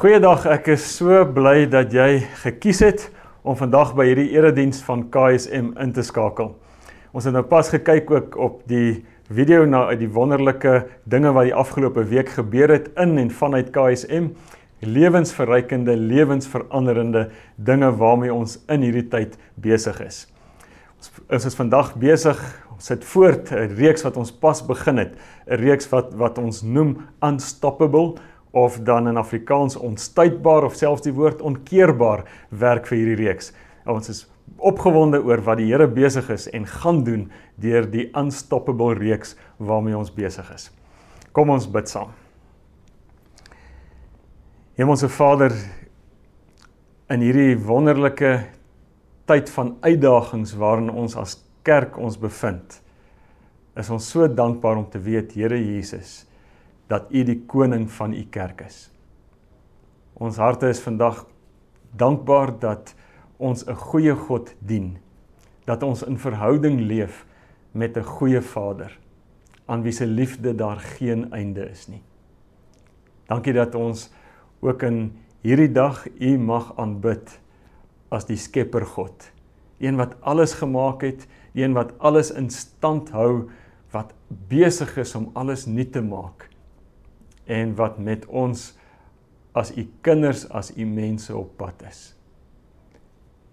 Goeiedag, ek is so bly dat jy gekies het om vandag by hierdie erediens van KSM in te skakel. Ons het nou pas gekyk ook op die video na uit die wonderlike dinge wat die afgelope week gebeur het in en vanuit KSM, lewensverrykende, lewensveranderende dinge waarmee ons in hierdie tyd besig is. Ons is vandag besig Ons sit voort 'n reeks wat ons pas begin het, 'n reeks wat wat ons noem unstoppable of dan in Afrikaans onstuitbaar of selfs die woord onkeerbaar werk vir hierdie reeks. Ons is opgewonde oor wat die Here besig is en gaan doen deur die unstoppable reeks waarmee ons besig is. Kom ons bid saam. Hemelse Vader, in hierdie wonderlike tyd van uitdagings waarin ons as kerk ons bevind, is ons so dankbaar om te weet, Here Jesus, dat U die koning van U kerk is. Ons harte is vandag dankbaar dat ons 'n goeie God dien, dat ons in verhouding leef met 'n goeie Vader aan wie se liefde daar geen einde is nie. Dankie dat ons ook in hierdie dag U mag aanbid as die Skepper God, een wat alles gemaak het, een wat alles in stand hou, wat besig is om alles nuut te maak en wat met ons as u kinders, as u mense op pad is.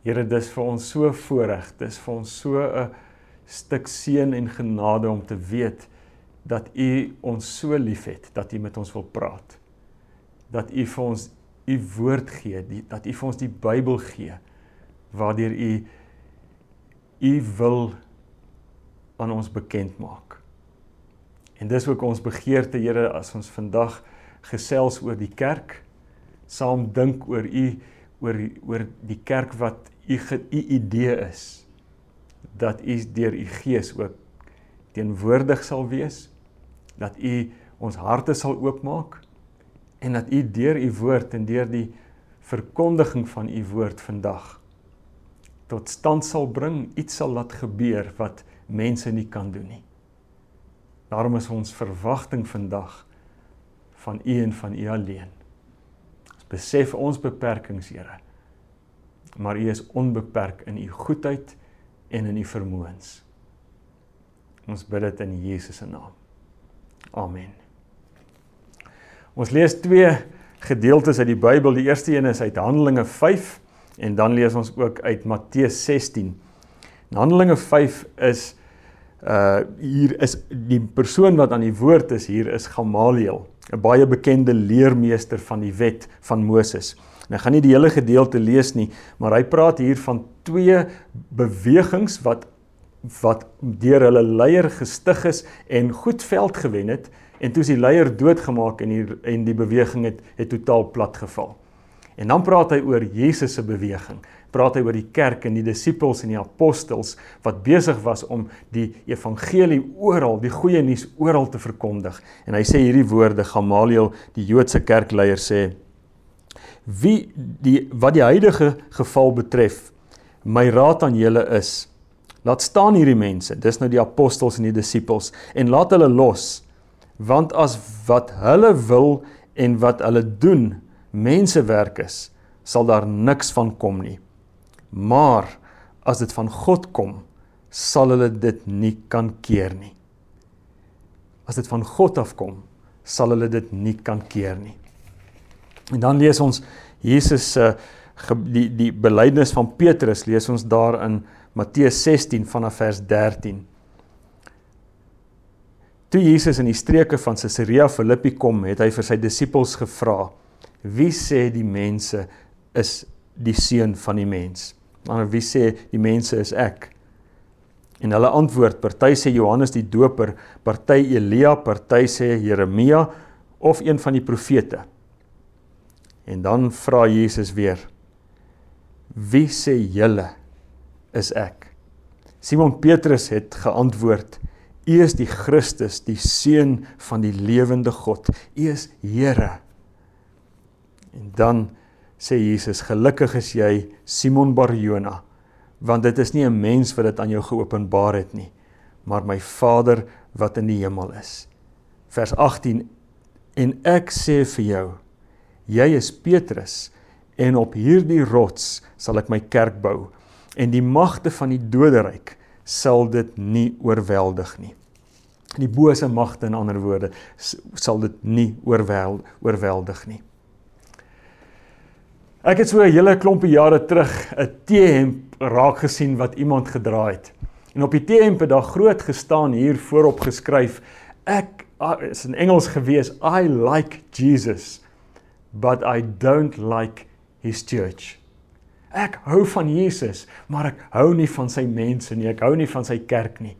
Here, dis vir ons so voorreg, dis vir ons so 'n stuk seën en genade om te weet dat u ons so liefhet dat u met ons wil praat. Dat u vir ons u woord gee, die, dat u vir ons die Bybel gee waardeur u u wil aan ons bekend maak. En dis ook ons begeerte Here as ons vandag gesels oor die kerk, saam dink oor u oor oor die kerk wat u u idee is dat u deur u gees ook teenwoordig sal wees, dat u ons harte sal oopmaak en dat u deur u woord en deur die verkondiging van u woord vandag tot stand sal bring, iets sal laat gebeur wat mense nie kan doen nie. Daarom is ons verwagting vandag van U en van U alleen. Ons besef ons beperkings, Here. Maar U is onbeperk in U goedheid en in U vermoëns. Ons bid dit in Jesus se naam. Amen. Ons lees twee gedeeltes uit die Bybel. Die eerste een is uit Handelinge En dan lees ons ook uit Matteus 16. In Handelinge 5 is uh hier is die persoon wat aan die woord is hier is Gamaliel, 'n baie bekende leermeester van die wet van Moses. En ek gaan nie die hele gedeelte lees nie, maar hy praat hier van twee bewegings wat wat deur hulle leier gestig is en goed veld gewen het en toe is die leier doodgemaak en hier en die beweging het het totaal platgeval. En dan praat hy oor Jesus se beweging. Praat hy oor die kerk en die disippels en die apostels wat besig was om die evangelie oral, die goeie nuus oral te verkondig. En hy sê hierdie woorde Gamaliel, die Joodse kerkleier sê: "Wie die wat die huidige geval betref, my raad aan julle is: laat staan hierdie mense, dis nou die apostels en die disippels en laat hulle los, want as wat hulle wil en wat hulle doen mensewerk is, sal daar niks van kom nie. Maar as dit van God kom, sal hulle dit nie kan keer nie. As dit van God afkom, sal hulle dit nie kan keer nie. En dan lees ons Jesus se die die belydenis van Petrus lees ons daar in Matteus 16 vanaf vers 13. Toe Jesus in die streke van Caesarea Philippi kom, het hy vir sy disippels gevra: Wie sê die mense is die seun van die mens? Maar wie sê die mense is ek? En hulle antwoord: Party sê Johannes die Doper, party Elia, party sê Jeremia of een van die profete. En dan vra Jesus weer: Wie sê julle is ek? Simon Petrus het geantwoord: U is die Christus, die seun van die lewende God. U is Here. En dan sê Jesus: "Gelukkig is jy Simon Barjona, want dit is nie 'n mens wat dit aan jou geopenbaar het nie, maar my Vader wat in die hemel is." Vers 18: "En ek sê vir jou, Jy is Petrus en op hierdie rots sal ek my kerk bou en die magte van die doderyk sal dit nie oorweldig nie. Die bose magte in ander woorde sal dit nie oorwel oorweldig nie. Ek het so 'n hele klompie jare terug 'n T-hemp raak gesien wat iemand gedra het. En op die T-hemp het daar groot gestaan hier voorop geskryf: Ek ah, is in Engels gewees, I like Jesus, but I don't like his church. Ek hou van Jesus, maar ek hou nie van sy mense nie. Ek hou nie van sy kerk nie.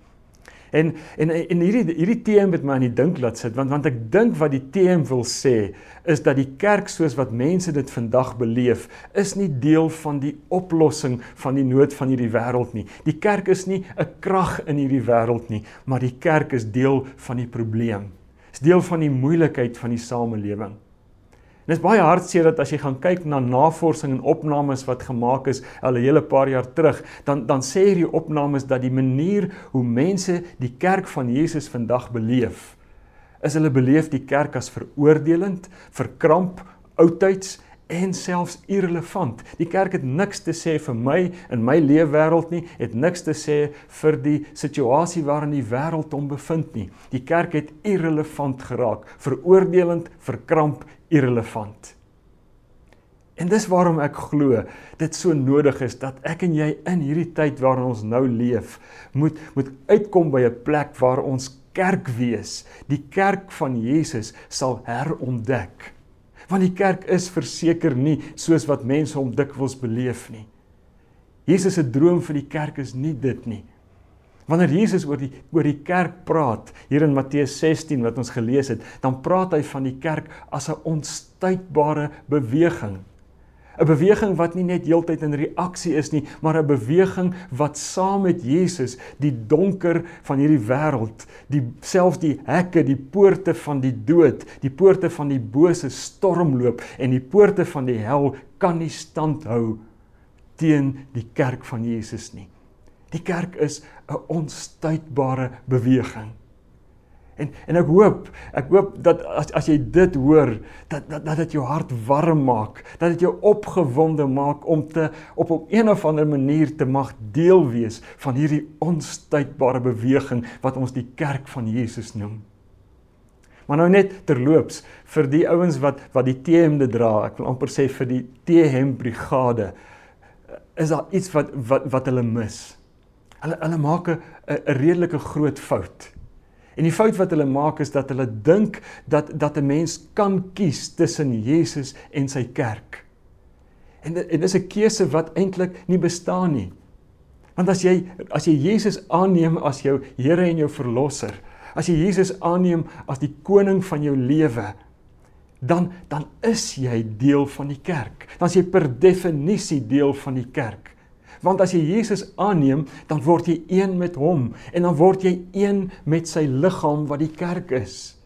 En en en hierdie hierdie TM het my aan die dink laat sit want want ek dink wat die TM wil sê is dat die kerk soos wat mense dit vandag beleef is nie deel van die oplossing van die nood van hierdie wêreld nie. Die kerk is nie 'n krag in hierdie wêreld nie, maar die kerk is deel van die probleem. Is deel van die moeilikheid van die samelewing. En dit is baie hartseer dat as jy gaan kyk na navorsing en opnames wat gemaak is al 'n hele paar jaar terug, dan dan sê hierdie opnames dat die manier hoe mense die kerk van Jesus vandag beleef, is hulle beleef die kerk as veroordelend, verkramp, oudtyds en selfs irrelevant. Die kerk het niks te sê vir my in my leefwêreld nie, het niks te sê vir die situasie waarin die wêreld hom bevind nie. Die kerk het irrelevant geraak, veroordelend, verkramp, irrelevant. En dis waarom ek glo dit so nodig is dat ek en jy in hierdie tyd waarin ons nou leef, moet moet uitkom by 'n plek waar ons kerk wees. Die kerk van Jesus sal herontdek want die kerk is verseker nie soos wat mense hom dikwels beleef nie. Jesus se droom vir die kerk is nie dit nie. Wanneer Jesus oor die oor die kerk praat, hier in Matteus 16 wat ons gelees het, dan praat hy van die kerk as 'n onstuitbare beweging. 'n beweging wat nie net heeltyd in reaksie is nie, maar 'n beweging wat saam met Jesus die donker van hierdie wêreld, die selfs die hekke, die poorte van die dood, die poorte van die bose stormloop en die poorte van die hel kan nie standhou teen die kerk van Jesus nie. Die kerk is 'n onstuitbare beweging. En en ek hoop, ek hoop dat as as jy dit hoor, dat dat dat dit jou hart warm maak, dat dit jou opgewonde maak om te op op een of ander manier te mag deel wees van hierdie onstuitbare beweging wat ons die kerk van Jesus noem. Maar nou net terloops vir die ouens wat wat die T-hemde dra, ek wil amper sê vir die T-hem brigade is daar iets wat wat wat hulle mis. Hulle hulle maak 'n 'n redelike groot fout. En die fout wat hulle maak is dat hulle dink dat dat 'n mens kan kies tussen Jesus en sy kerk. En en dis 'n keuse wat eintlik nie bestaan nie. Want as jy as jy Jesus aanneem as jou Here en jou verlosser, as jy Jesus aanneem as die koning van jou lewe, dan dan is jy deel van die kerk. Dan is jy per definisie deel van die kerk. Want as jy Jesus aanneem, dan word jy een met hom en dan word jy een met sy liggaam wat die kerk is.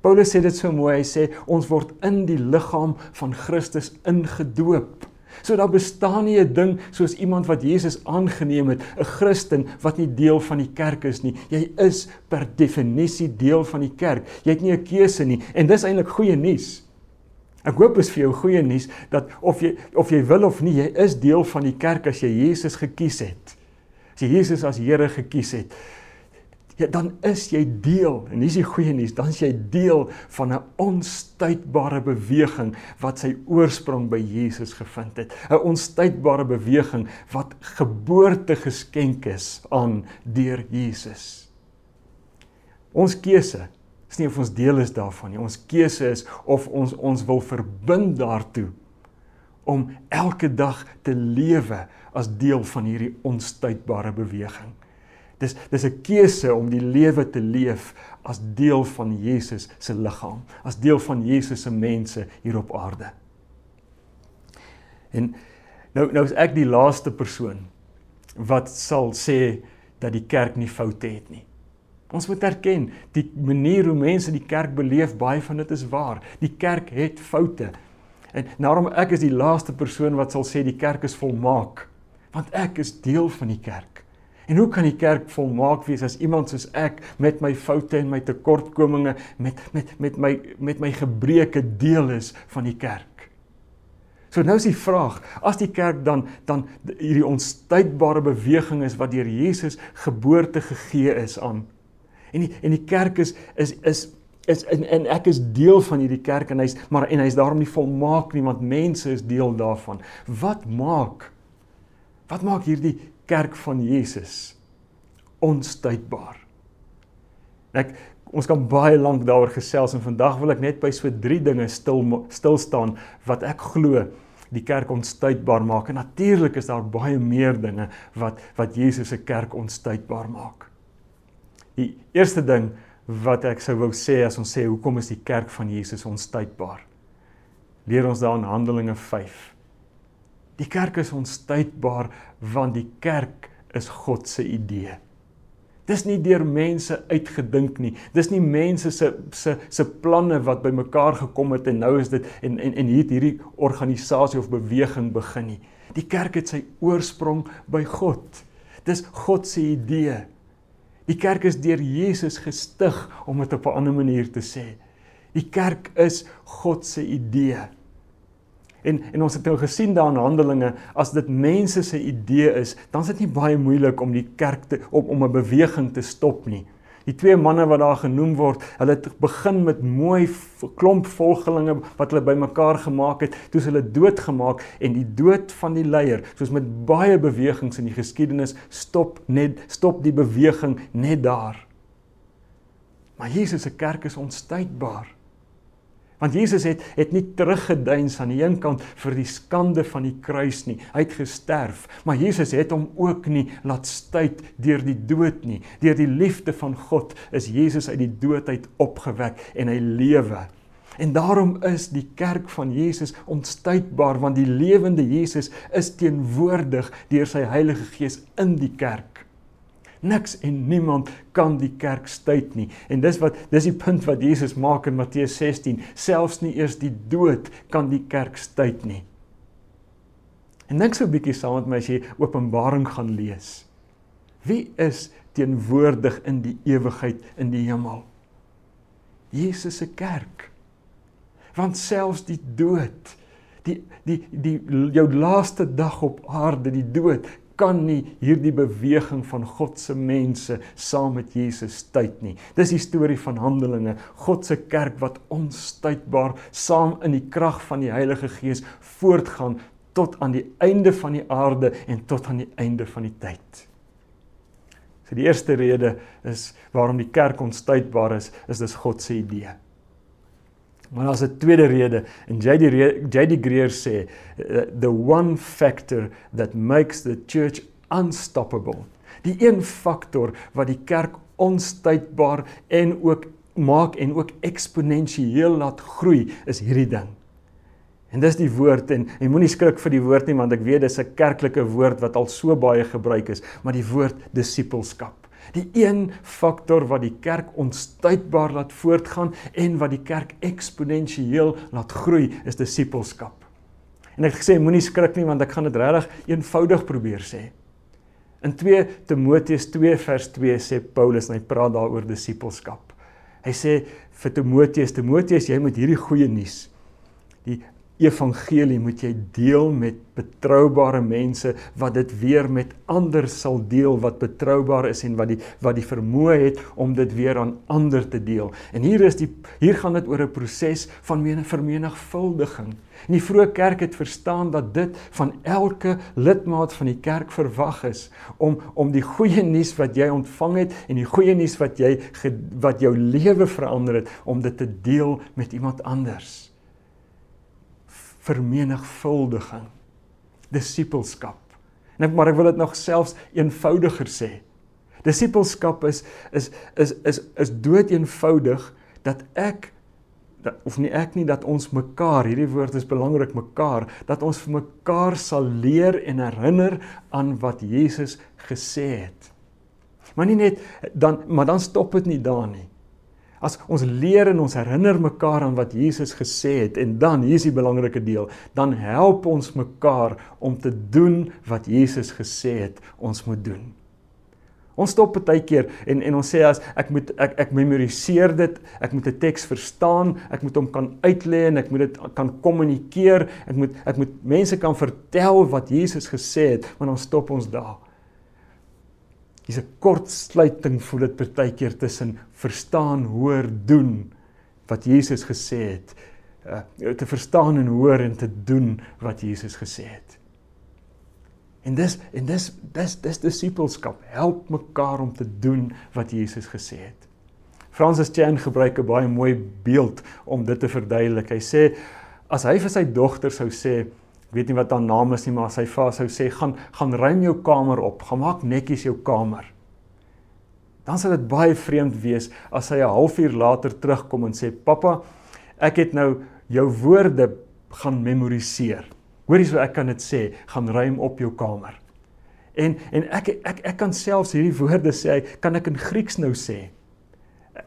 Paulus sê dit so mooi, hy sê ons word in die liggaam van Christus ingedoop. So daar bestaan nie 'n ding soos iemand wat Jesus aangeneem het, 'n Christen wat nie deel van die kerk is nie. Jy is per definisie deel van die kerk. Jy het nie 'n keuse nie en dis eintlik goeie nuus. Ek hoop is vir jou goeie nuus dat of jy of jy wil of nie, jy is deel van die kerk as jy Jesus gekies het. As jy Jesus as Here gekies het, ja, dan is jy deel en dis die goeie nuus, dan is jy deel van 'n onstuitbare beweging wat sy oorsprong by Jesus gevind het. 'n Onstuitbare beweging wat geboorte geskenk is aan deur Jesus. Ons keuse is nie of ons deel is daarvan nie. Ons keuse is of ons ons wil verbind daartoe om elke dag te lewe as deel van hierdie onstuitbare beweging. Dis dis 'n keuse om die lewe te leef as deel van Jesus se liggaam, as deel van Jesus se mense hier op aarde. En nou nou is ek die laaste persoon wat sal sê dat die kerk nie foute het nie. Ons moet erken, die manier hoe mense die kerk beleef, baie van dit is waar. Die kerk het foute. En daarom ek is die laaste persoon wat sal sê die kerk is volmaak, want ek is deel van die kerk. En hoe kan die kerk volmaak wees as iemand soos ek met my foute en my tekortkominge met met met my met my gebreke deel is van die kerk? So nou is die vraag, as die kerk dan dan hierdie onstuitbare beweging is wat deur Jesus geboorte gegee is aan. En die, en die kerk is is is is en, en ek is deel van hierdie kerk en hy's maar en hy's daarom nie volmaak nie want mense is deel daarvan. Wat maak wat maak hierdie kerk van Jesus onstuitbaar? Ek ons kan baie lank daaroor gesels en vandag wil ek net by so drie dinge stil stil staan wat ek glo die kerk onstuitbaar maak. En natuurlik is daar baie meer dinge wat wat Jesus se kerk onstuitbaar maak. Die eerste ding wat ek sou wou sê as ons sê hoekom is die kerk van Jesus onstuitbaar? Leer ons daar in Handelinge 5. Die kerk is onstuitbaar want die kerk is God se idee. Dis nie deur mense uitgedink nie. Dis nie mense se se se planne wat bymekaar gekom het en nou is dit en en en hier hierdie organisasie of beweging begin nie. Die kerk het sy oorsprong by God. Dis God se idee. Die kerk is deur Jesus gestig om dit op 'n ander manier te sê. Die kerk is God se idee. En en ons het nou gesien daar in Handelinge as dit mense se idee is, dan is dit nie baie moeilik om die kerk te om om 'n beweging te stop nie. Die twee manne wat daar genoem word, hulle het begin met mooi klomp volgelinge wat hulle bymekaar gemaak het, toe hulle doodgemaak en die dood van die leier, soos met baie bewegings in die geskiedenis, stop net stop die beweging net daar. Maar Jesus se kerk is onstuitbaar. Want Jesus het het nie teruggeduins aan die een kant vir die skande van die kruis nie. Hy het gesterf, maar Jesus het hom ook nie laat stuit deur die dood nie. Deur die liefde van God is Jesus uit die dood uit opgewek en hy lewe. En daarom is die kerk van Jesus onstuitbaar want die lewende Jesus is teenwoordig deur sy Heilige Gees in die kerk. Niks en niemand kan die kerk stuit nie. En dis wat dis die punt wat Jesus maak in Matteus 16, selfs nie eers die dood kan die kerk stuit nie. En dink so 'n bietjie saam met my as jy Openbaring gaan lees. Wie is teenwoordig in die ewigheid in die hemel? Jesus se kerk. Want selfs die dood, die die die jou laaste dag op aarde, die dood kan nie hierdie beweging van God se mense saam met Jesus stuit nie. Dis die storie van Handelinge, God se kerk wat onstuitbaar saam in die krag van die Heilige Gees voortgaan tot aan die einde van die aarde en tot aan die einde van die tyd. So die eerste rede is waarom die kerk onstuitbaar is, is dis God se idee. Maar daar's 'n tweede rede en JD JD Greer sê uh, the one factor that makes the church unstoppable. Die een faktor wat die kerk onstuitbaar en ook maak en ook eksponensieel laat groei is hierdie ding. En dis die woord en jy moenie skrik vir die woord nie want ek weet dis 'n kerklike woord wat al so baie gebruik is, maar die woord disippelskap. Die een faktor wat die kerk onstuitbaar laat voortgaan en wat die kerk eksponensieel laat groei, is disippelskap. En ek het gesê moenie skrik nie want ek gaan dit regtig eenvoudig probeer sê. In 2 Timoteus 2 vers 2 sê Paulus en hy praat daaroor disippelskap. Hy sê vir Timoteus, Timoteus, jy moet hierdie goeie nuus die evangelie moet jy deel met betroubare mense wat dit weer met ander sal deel wat betroubaar is en wat die wat die vermoë het om dit weer aan ander te deel. En hier is die hier gaan dit oor 'n proses van vermenigvuldiging. En die vroeë kerk het verstaan dat dit van elke lidmaat van die kerk verwag is om om die goeie nuus wat jy ontvang het en die goeie nuus wat jy wat jou lewe verander het om dit te deel met iemand anders vermenigvuldiging disipelskap. En ek maar ek wil dit nog selfs eenvoudiger sê. Disipelskap is is is is is dood eenvoudig dat ek dat of nie ek nie dat ons mekaar hierdie woord is belangrik mekaar dat ons vir mekaar sal leer en herinner aan wat Jesus gesê het. Maar nie net dan maar dan stop dit nie daar nie As ons leer en ons herinner mekaar aan wat Jesus gesê het en dan hier is die belangrike deel, dan help ons mekaar om te doen wat Jesus gesê het ons moet doen. Ons stop baie keer en en ons sê as ek moet ek ek memoriseer dit, ek moet 'n teks verstaan, ek moet hom kan uitlê en ek moet dit kan kommunikeer, ek moet ek moet mense kan vertel wat Jesus gesê het, maar dan stop ons daar. Dis 'n kortsluiting voel dit baie keer tussen verstaan, hoor, doen wat Jesus gesê het. Uh, te verstaan en hoor en te doen wat Jesus gesê het. En dis en dis dis dis disippelskap. Help mekaar om te doen wat Jesus gesê het. Francis Chan gebruik 'n baie mooi beeld om dit te verduidelik. Hy sê as hy vir sy dogter sou sê, ek weet nie wat haar naam is nie, maar sy va sou sê gaan gaan ruim jou kamer op, gaan maak netjies jou kamer. Dan sal dit baie vreemd wees as hy 'n halfuur later terugkom en sê pappa, ek het nou jou woorde gaan memoriseer. Hoorie so ek kan dit sê, gaan ruim op jou kamer. En en ek ek ek kan selfs hierdie woorde sê, kan ek in Grieks nou sê.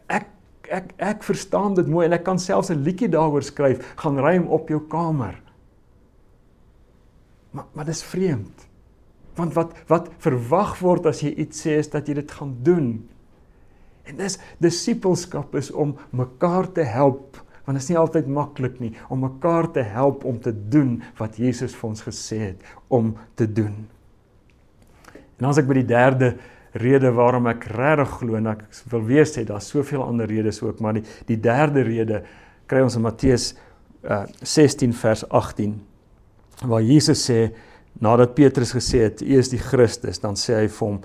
Ek ek ek verstaan dit mooi en ek kan selfs 'n liedjie daaroor skryf, gaan ruim op jou kamer. Maar maar dis vreemd. Want wat wat verwag word as jy iets sê is dat jy dit gaan doen. En dis disippelskap is om mekaar te help want dit is nie altyd maklik nie om mekaar te help om te doen wat Jesus vir ons gesê het om te doen. En dan as ek by die derde rede waarom ek regtig glo en ek wil weer sê daar's soveel ander redes ook, maar die die derde rede kry ons in Matteus uh, 16 vers 18 waar Jesus sê nadat Petrus gesê het u is die Christus, dan sê hy vir hom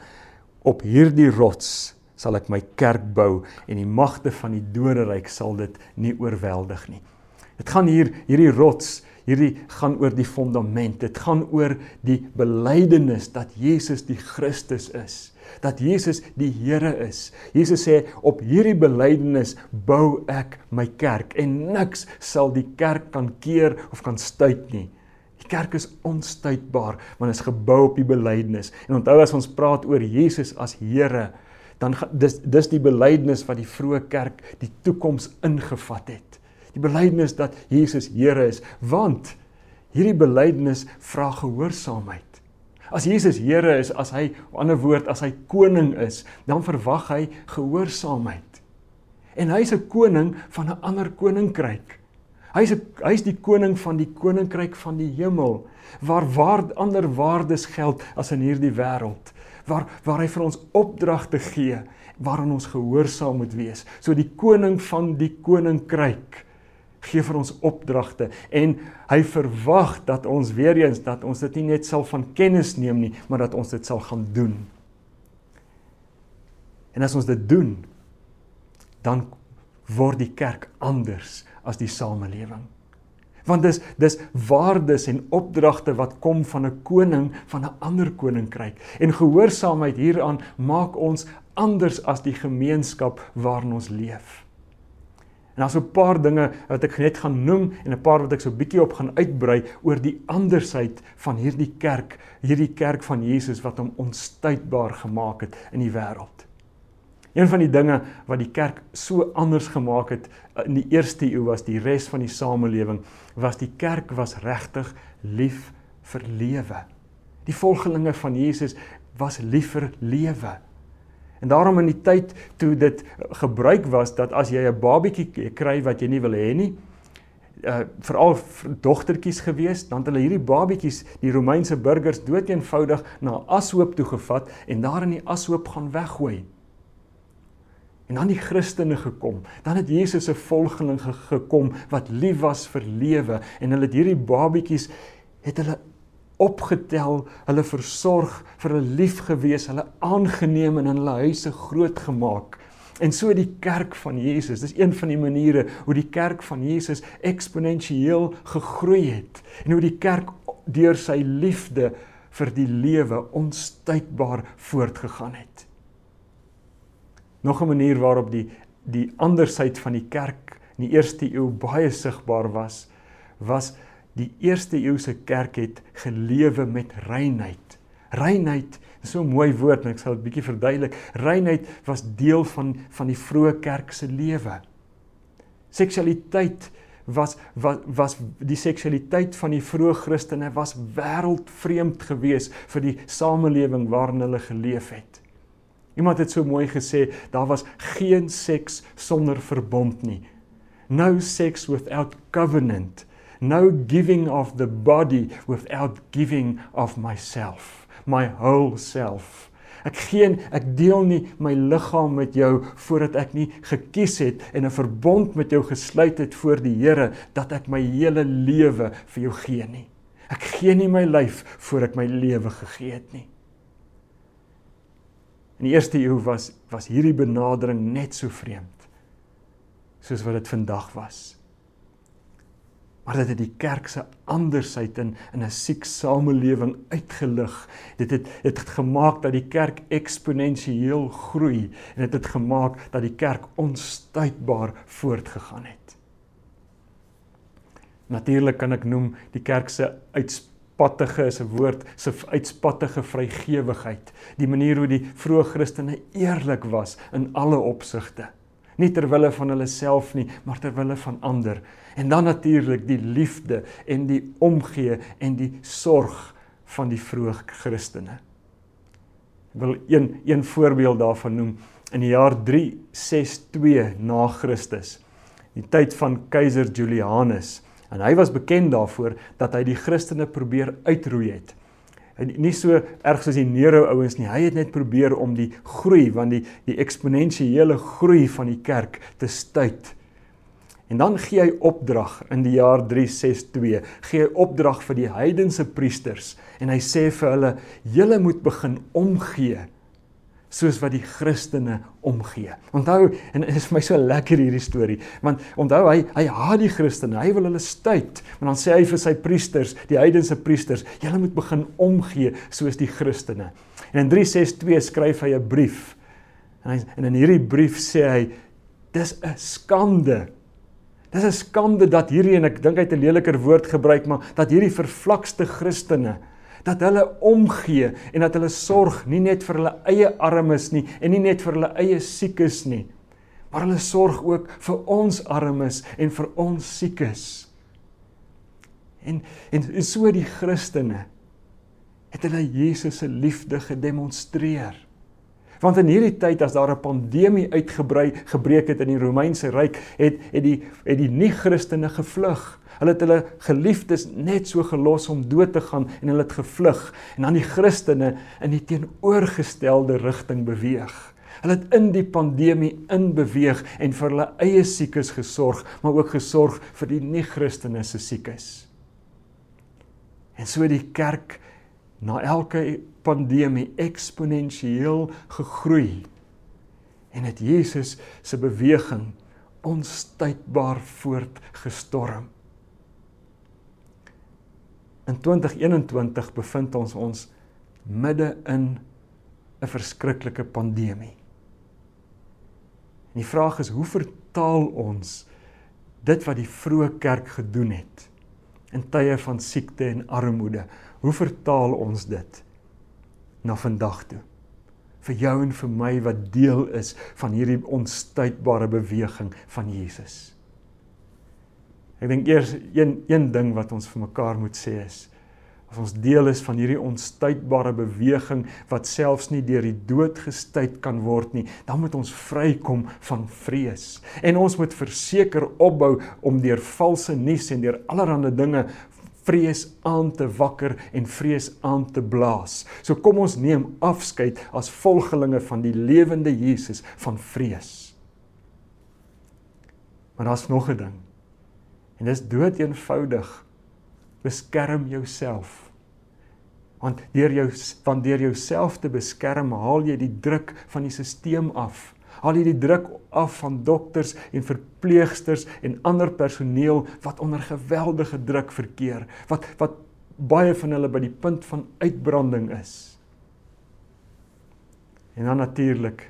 op hierdie rots sal ek my kerk bou en die magte van die doderyk sal dit nie oorweldig nie. Dit gaan hier hierdie rots, hierdie gaan oor die fondament. Dit gaan oor die belydenis dat Jesus die Christus is, dat Jesus die Here is. Jesus sê op hierdie belydenis bou ek my kerk en niks sal die kerk kan keer of kan stuit nie. Die kerk is onstuitbaar want dit is gebou op die belydenis. En onthou as ons praat oor Jesus as Here, dan dis dis die belydenis wat die vroeë kerk die toekoms ingevat het. Die belydenis dat Jesus Here is, want hierdie belydenis vra gehoorsaamheid. As Jesus Here is, as hy, op 'n ander woord, as hy koning is, dan verwag hy gehoorsaamheid. En hy's 'n koning van 'n ander koninkryk. Hy's hy's die koning van die koninkryk van die hemel waar waar ander waardes geld as in hierdie wêreld waar waar hy vir ons opdragte gee waaraan ons gehoorsaam moet wees. So die koning van die koninkryk gee vir ons opdragte en hy verwag dat ons weer eens dat ons dit nie net sal van kennis neem nie, maar dat ons dit sal gaan doen. En as ons dit doen, dan word die kerk anders as die samelewing want dis dis waardes en opdragte wat kom van 'n koning van 'n ander koninkryk en gehoorsaamheid hieraan maak ons anders as die gemeenskap waarin ons leef. En daar's 'n paar dinge wat ek net gaan noem en 'n paar wat ek so bietjie op gaan uitbrei oor die andersheid van hierdie kerk, hierdie kerk van Jesus wat hom onstuitbaar gemaak het in die wêreld. Een van die dinge wat die kerk so anders gemaak het uh, in die eerste eeu was die res van die samelewing was die kerk was regtig lief vir lewe. Die volgelinge van Jesus was lief vir lewe. En daarom in die tyd toe dit gebruik was dat as jy 'n babietjie kry wat jy nie wil hê nie, uh veral dogtertjies gewees, dan het hulle hierdie babietjies, die Romeinse burgers dood eenvoudig na ashoop toe gevat en daar in die ashoop gaan weggooi. En dan die Christene gekom. Dan het Jesus se volgelinge gekom wat lief was vir lewe en hulle het hierdie babietjies het hulle opgetel, hulle versorg, vir hulle lief gewees, hulle aangeneem en in hulle huise grootgemaak. En so die kerk van Jesus, dis een van die maniere hoe die kerk van Jesus eksponensieel gegroei het en hoe die kerk deur sy liefde vir die lewe onstuitbaar voortgegaan het. Nog 'n manier waarop die die ander syd van die kerk in die eerste eeu baie sigbaar was, was die eerste eeuse kerk het gelewe met reinheid. Reinheid is so 'n mooi woord en ek sal dit bietjie verduidelik. Reinheid was deel van van die vroeë kerk se lewe. Seksualiteit was was was die seksualiteit van die vroeë Christene was wêreldvreemd geweest vir die samelewing waarin hulle geleef het. Iemand het so mooi gesê, daar was geen seks sonder verbond nie. No sex without covenant. No giving of the body without giving of myself, my whole self. Ek gee ek deel nie my liggaam met jou voordat ek nie gekies het en 'n verbond met jou gesluit het voor die Here dat ek my hele lewe vir jou gee nie. Ek gee nie my lyf voor ek my lewe gegee het nie. In die eerste eeu was was hierdie benadering net so vreemd soos wat dit vandag was. Maar dit het die kerk se andersheid in in 'n siek samelewing uitgelig. Dit het dit het gemaak dat die kerk eksponensieel groei en dit het gemaak dat die kerk onstuitbaar voortgegaan het. Natuurlik kan ek noem die kerk se uitspraak pattige is 'n woord se uitspattige vrygewigheid. Die manier hoe die vroeë Christene eerlik was in alle opsigte. Nie ter wille van hulle self nie maar ter wille van ander. En dan natuurlik die liefde en die omgee en die sorg van die vroeë Christene. Ek wil een een voorbeeld daarvan noem. In die jaar 362 na Christus die tyd van keiser Julianus En hy was bekend daarvoor dat hy die Christene probeer uitroei het. En nie so erg soos die Nero ouens nie. Hy het net probeer om die groei van die die eksponensiële groei van die kerk te stuit. En dan gee hy opdrag in die jaar 362, gee hy opdrag vir die heidense priesters en hy sê vir hulle: "Julle moet begin omgee soos wat die Christene omgee. Onthou en dit is vir my so lekker hierdie storie, want onthou hy hy haat die Christene, hy wil hulle stuit, maar dan sê hy vir sy priesters, die heidense priesters, julle moet begin omgee soos die Christene. En in 362 skryf hy 'n brief. En hy en in hierdie brief sê hy dis 'n skande. Dis 'n skande dat hierdie en ek dink hy het 'n leliker woord gebruik, maar dat hierdie vervlakste Christene dat hulle omgee en dat hulle sorg nie net vir hulle eie armes nie en nie net vir hulle eie siekes nie maar hulle sorg ook vir ons armes en vir ons siekes. En en so die Christene het hulle Jesus se liefde gedemonstreer want in hierdie tyd as daar 'n pandemie uitgebrei gebreek het in die Romeinse ryk het het die het die nie-Christene gevlug Hulle het hulle geliefdes net so gelos om dood te gaan en hulle het gevlug en dan die Christene in die teenoorgestelde rigting beweeg. Hulle het in die pandemie inbeweeg en vir hulle eie siekes gesorg, maar ook gesorg vir die nie-Christene se siekes. En so die kerk na elke pandemie eksponensieel gegroei en het Jesus se beweging onstuitbaar voortgestorm. In 2021 bevind ons ons midde in 'n verskriklike pandemie. En die vraag is hoe vertaal ons dit wat die vroeë kerk gedoen het in tye van siekte en armoede? Hoe vertaal ons dit na vandag toe? vir jou en vir my wat deel is van hierdie onstuitbare beweging van Jesus. Ek dink eers een een ding wat ons vir mekaar moet sê is as ons deel is van hierdie onstuitbare beweging wat selfs nie deur die dood gestuit kan word nie, dan moet ons vrykom van vrees. En ons moet verseker opbou om deur valse nuus en deur allerlei dinge vrees aan te wakker en vrees aan te blaas. So kom ons neem afskeid as volgelinge van die lewende Jesus van vrees. Maar daar's nog 'n ding. En dis dood eenvoudig. Beskerm jouself. Want deur jou van deur jouself te beskerm, haal jy die druk van die stelsel af. Haal jy die druk af van dokters en verpleegsters en ander personeel wat onder geweldige druk verkeer, wat wat baie van hulle by die punt van uitbranding is. En dan natuurlik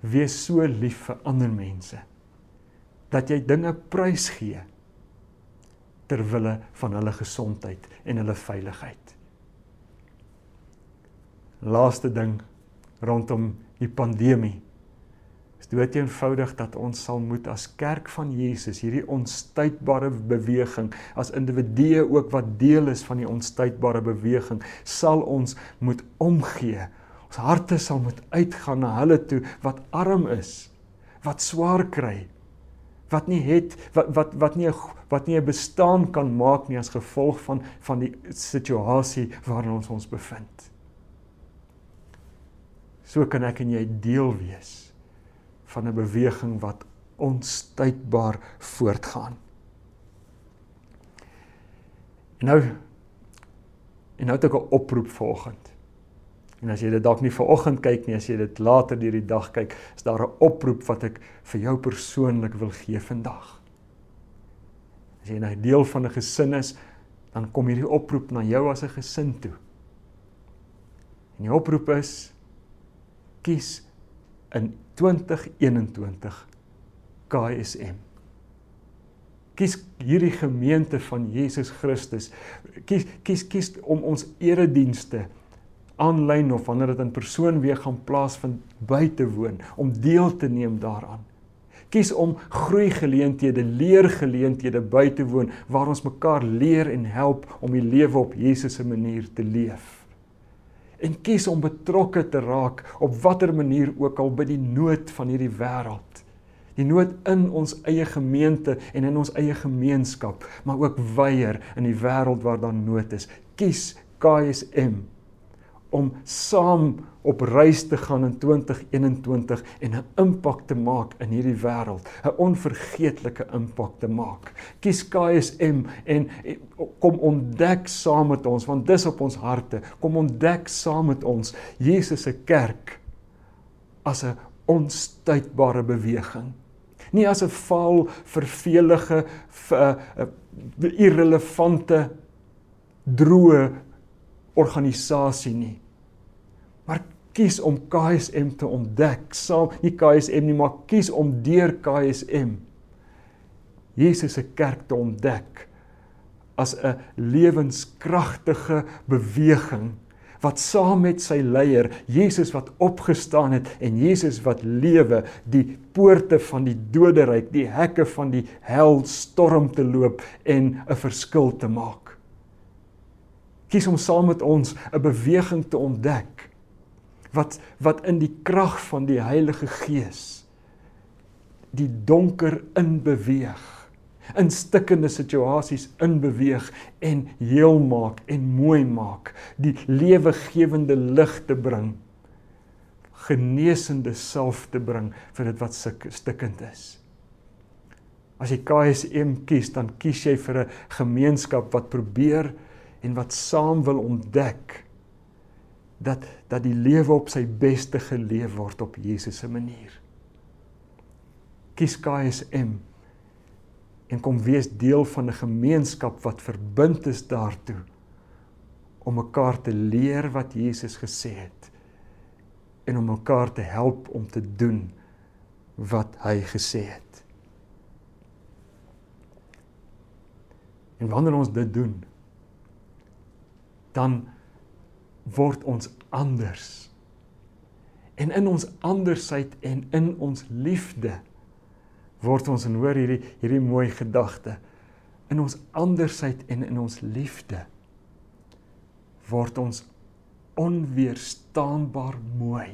wees so lief vir ander mense dat jy dinge prys gee ter wille van hulle gesondheid en hulle veiligheid. Laaste ding rondom die pandemie. Is dit eenvoudig dat ons sal moet as kerk van Jesus hierdie onstuitbare beweging as individue ook wat deel is van die onstuitbare beweging sal ons moet omgee Ons harte sal moet uitgaan na hulle toe wat arm is, wat swaar kry, wat nie het wat wat wat nie 'n wat nie 'n bestaan kan maak nie as gevolg van van die situasie waarin ons ons bevind. So kan ek en jy deel wees van 'n beweging wat onstuitbaar voortgaan. En nou en nou het ek 'n oproep vanoggend. En as jy dit dalk nie vanoggend kyk nie, as jy dit later deur die dag kyk, is daar 'n oproep wat ek vir jou persoonlik wil gee vandag. As jy nou deel van 'n gesin is, dan kom hierdie oproep na jou as 'n gesin toe. En die oproep is kies in 2021 KSM. Kies hierdie gemeente van Jesus Christus. Kies kies kies om ons eredienste aanlyn of wanneer dit in persoon weer gaan plaasvind by te woon om deel te neem daaraan. Kies om groeigeleenthede, leergeleenthede by te woon waar ons mekaar leer en help om die lewe op Jesus se manier te leef. En kies om betrokke te raak op watter manier ook al by die nood van hierdie wêreld. Die nood in ons eie gemeente en in ons eie gemeenskap, maar ook weier in die wêreld waar daar nood is. Kies KSM om saam op reis te gaan in 2021 en 'n impak te maak in hierdie wêreld, 'n onvergeetlike impak te maak. Kies KSM en kom ontdek saam met ons want dis op ons harte. Kom ontdek saam met ons Jesus se kerk as 'n onstuitbare beweging. Nie as 'n vaal, vervelige, vir 'n irrelevante droë organisasie nie. Maar kies om KSM te ontdek, saam nie KSM nie, maar kies om deur KSM Jesus se kerk te ontdek as 'n lewenskragtige beweging wat saam met sy leier Jesus wat opgestaan het en Jesus wat lewe die poorte van die doderyk die hekke van die hel storm te loop en 'n verskil te maak kies om saam met ons 'n beweging te ontdek wat wat in die krag van die Heilige Gees die donker in beweeg in stikkende situasies in beweeg en heel maak en mooi maak die lewegewende lig te bring genesende self te bring vir dit wat stikkend is. As jy KSM kies dan kies jy vir 'n gemeenskap wat probeer en wat saam wil ontdek dat dat die lewe op sy beste geleef word op Jesus se manier. Kies KSM en kom wees deel van 'n gemeenskap wat verbind is daartoe om mekaar te leer wat Jesus gesê het en om mekaar te help om te doen wat hy gesê het. En wanneer ons dit doen, dan word ons anders. En in ons andersheid en in ons liefde word ons en hoor hierdie hierdie mooi gedagte in ons andersheid en in ons liefde word ons onweerstaanbaar mooi.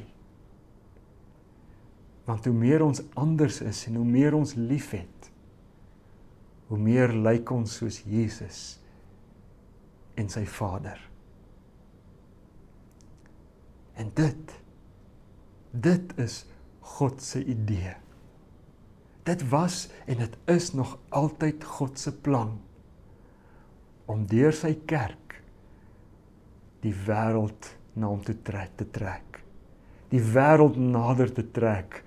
Want hoe meer ons anders is en hoe meer ons liefhet, hoe meer lyk ons soos Jesus en sy Vader. En dit dit is God se idee. Dit was en dit is nog altyd God se plan om deur sy kerk die wêreld na hom toe trek te trek. Die wêreld nader te trek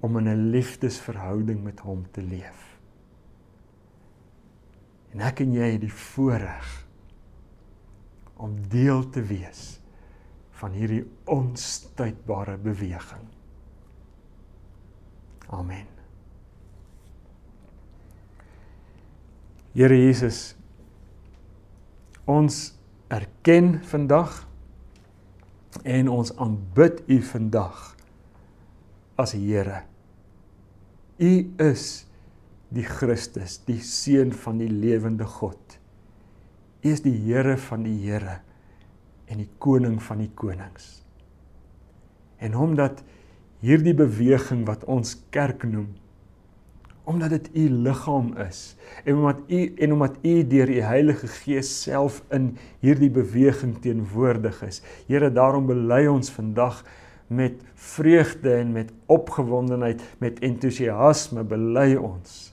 om in 'n liefdesverhouding met hom te leef. En ek en jy het die voorreg om deel te wees van hierdie onstuitbare beweging. Amen. Here Jesus, ons erken vandag en ons aanbid U vandag as Here. U is die Christus, die seun van die lewende God. U is die Here van die Here en die koning van die konings. En omdat hierdie beweging wat ons kerk noem omdat dit u liggaam is en omdat u en omdat u deur die Heilige Gees self in hierdie beweging teenwoordig is. Here, daarom bely ons vandag met vreugde en met opgewondenheid, met entoesiasme bely ons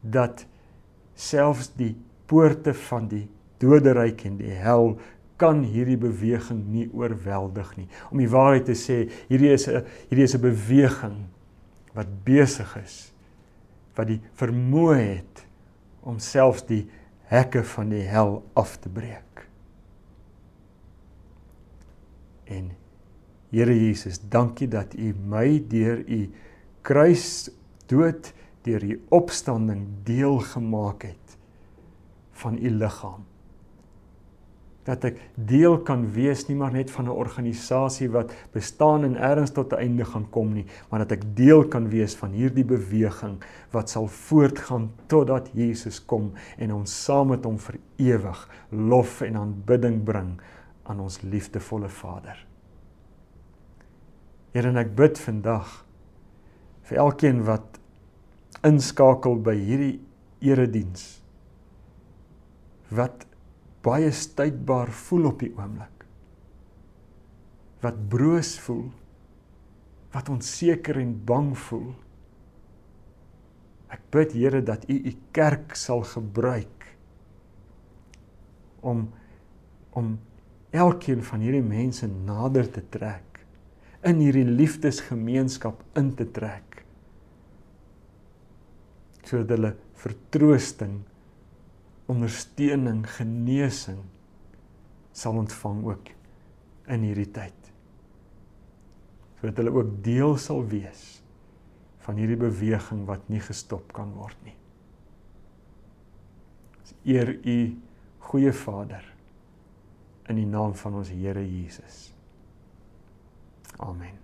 dat selfs die poorte van die doderyk en die hel kan hierdie beweging nie oorweldig nie. Om die waarheid te sê, hierdie is 'n hierdie is 'n beweging wat besig is wat die vermoë het om selfs die hekke van die hel af te breek. En Here Jesus, dankie dat U my deur U kruis dood, deur U opstanding deel gemaak het van U liggaam dat ek deel kan wees nie maar net van 'n organisasie wat bestaan en ergens tot 'n einde gaan kom nie, maar dat ek deel kan wees van hierdie beweging wat sal voortgaan totdat Jesus kom en ons saam met hom vir ewig lof en aanbidding bring aan ons liefdevolle Vader. Here en ek bid vandag vir elkeen wat inskakel by hierdie erediens wat baie stytbaar voel op die oomblik. Wat broos voel. Wat onseker en bang voel. Ek bid Here dat U U kerk sal gebruik om om elkeen van hierdie mense nader te trek in hierdie liefdesgemeenskap in te trek sodat hulle vertroosting ondersteuning, genesing sal ontvang ook in hierdie tyd. Sodat hulle ook deel sal wees van hierdie beweging wat nie gestop kan word nie. Eer U goeie Vader in die naam van ons Here Jesus. Amen.